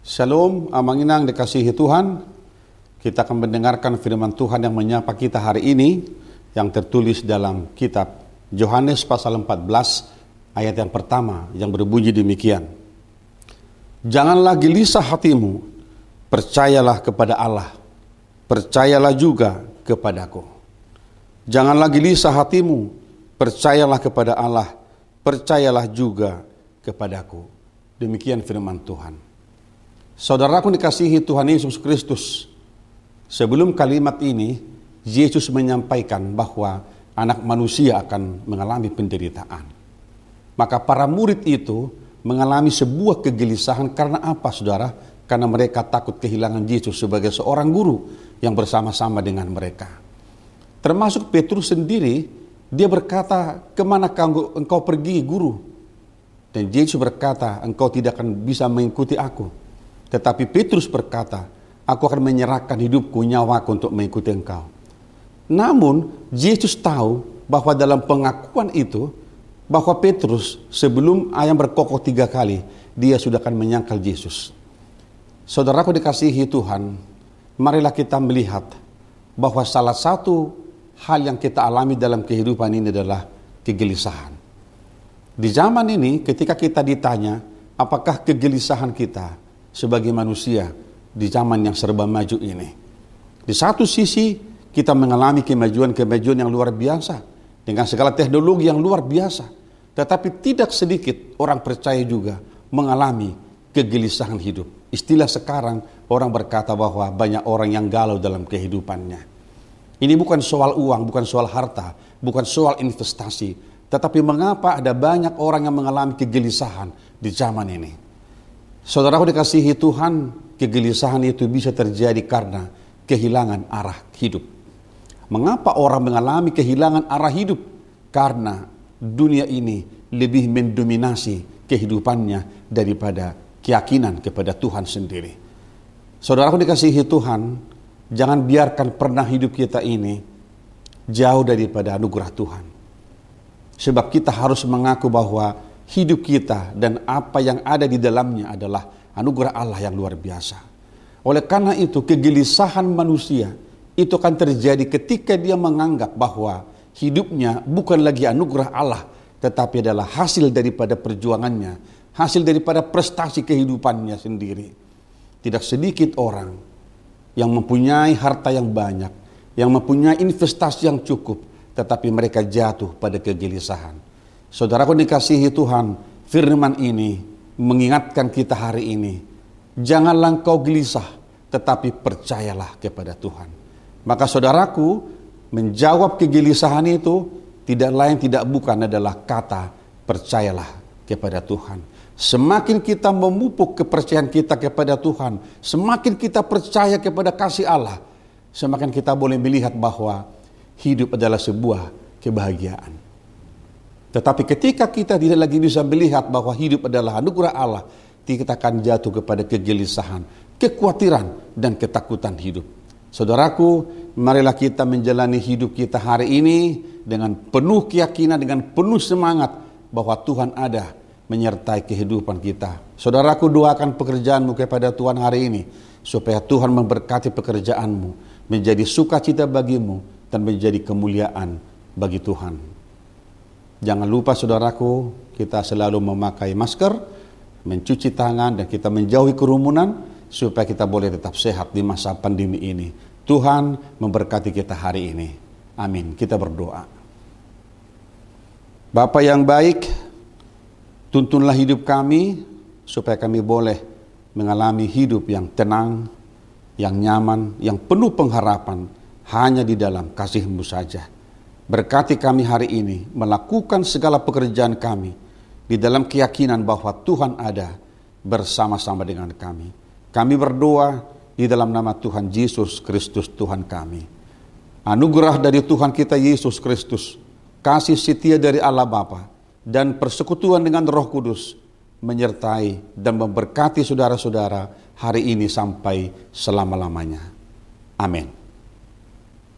Shalom, amanginang dikasihi Tuhan. Kita akan mendengarkan firman Tuhan yang menyapa kita hari ini yang tertulis dalam kitab Yohanes pasal 14 ayat yang pertama yang berbunyi demikian. Janganlah gelisah hatimu, percayalah kepada Allah, percayalah juga kepadaku. Janganlah gelisah hatimu, percayalah kepada Allah, percayalah juga kepadaku. Demikian firman Tuhan. Saudaraku dikasihi Tuhan Yesus Kristus. Sebelum kalimat ini, Yesus menyampaikan bahwa anak manusia akan mengalami penderitaan. Maka para murid itu mengalami sebuah kegelisahan karena apa saudara? Karena mereka takut kehilangan Yesus sebagai seorang guru yang bersama-sama dengan mereka. Termasuk Petrus sendiri, dia berkata, ke mana engkau pergi guru? Dan Yesus berkata, engkau tidak akan bisa mengikuti aku. Tetapi Petrus berkata, aku akan menyerahkan hidupku, nyawaku untuk mengikuti engkau. Namun, Yesus tahu bahwa dalam pengakuan itu, bahwa Petrus sebelum ayam berkokok tiga kali, dia sudah akan menyangkal Yesus. Saudaraku dikasihi Tuhan, marilah kita melihat bahwa salah satu hal yang kita alami dalam kehidupan ini adalah kegelisahan. Di zaman ini ketika kita ditanya apakah kegelisahan kita sebagai manusia di zaman yang serba maju ini. Di satu sisi kita mengalami kemajuan-kemajuan yang luar biasa dengan segala teknologi yang luar biasa. Tetapi tidak sedikit orang percaya juga mengalami kegelisahan hidup. Istilah sekarang orang berkata bahwa banyak orang yang galau dalam kehidupannya. Ini bukan soal uang, bukan soal harta, bukan soal investasi, tetapi mengapa ada banyak orang yang mengalami kegelisahan di zaman ini? Saudaraku dikasihi Tuhan, kegelisahan itu bisa terjadi karena kehilangan arah hidup. Mengapa orang mengalami kehilangan arah hidup? Karena dunia ini lebih mendominasi kehidupannya daripada keyakinan kepada Tuhan sendiri. Saudaraku dikasihi Tuhan, jangan biarkan pernah hidup kita ini jauh daripada anugerah Tuhan. Sebab kita harus mengaku bahwa hidup kita dan apa yang ada di dalamnya adalah anugerah Allah yang luar biasa. Oleh karena itu kegelisahan manusia itu akan terjadi ketika dia menganggap bahwa hidupnya bukan lagi anugerah Allah tetapi adalah hasil daripada perjuangannya, hasil daripada prestasi kehidupannya sendiri. Tidak sedikit orang yang mempunyai harta yang banyak, yang mempunyai investasi yang cukup, tetapi mereka jatuh pada kegelisahan. Saudaraku dikasihi Tuhan, firman ini mengingatkan kita hari ini. Janganlah engkau gelisah, tetapi percayalah kepada Tuhan. Maka saudaraku, menjawab kegelisahan itu tidak lain tidak bukan adalah kata percayalah kepada Tuhan. Semakin kita memupuk kepercayaan kita kepada Tuhan, semakin kita percaya kepada kasih Allah, semakin kita boleh melihat bahwa hidup adalah sebuah kebahagiaan. Tetapi ketika kita tidak lagi bisa melihat bahwa hidup adalah anugerah Allah, kita akan jatuh kepada kegelisahan, kekhawatiran, dan ketakutan hidup. Saudaraku, marilah kita menjalani hidup kita hari ini dengan penuh keyakinan, dengan penuh semangat bahwa Tuhan ada menyertai kehidupan kita. Saudaraku, doakan pekerjaanmu kepada Tuhan hari ini, supaya Tuhan memberkati pekerjaanmu, menjadi sukacita bagimu, dan menjadi kemuliaan bagi Tuhan. Jangan lupa saudaraku, kita selalu memakai masker, mencuci tangan dan kita menjauhi kerumunan supaya kita boleh tetap sehat di masa pandemi ini. Tuhan memberkati kita hari ini. Amin. Kita berdoa. Bapak yang baik, tuntunlah hidup kami supaya kami boleh mengalami hidup yang tenang, yang nyaman, yang penuh pengharapan, hanya di dalam kasih-Mu saja. Berkati kami hari ini melakukan segala pekerjaan kami di dalam keyakinan bahwa Tuhan ada bersama-sama dengan kami. Kami berdoa di dalam nama Tuhan Yesus Kristus Tuhan kami. Anugerah dari Tuhan kita Yesus Kristus, kasih setia dari Allah Bapa dan persekutuan dengan Roh Kudus menyertai dan memberkati saudara-saudara hari ini sampai selama-lamanya. Amin.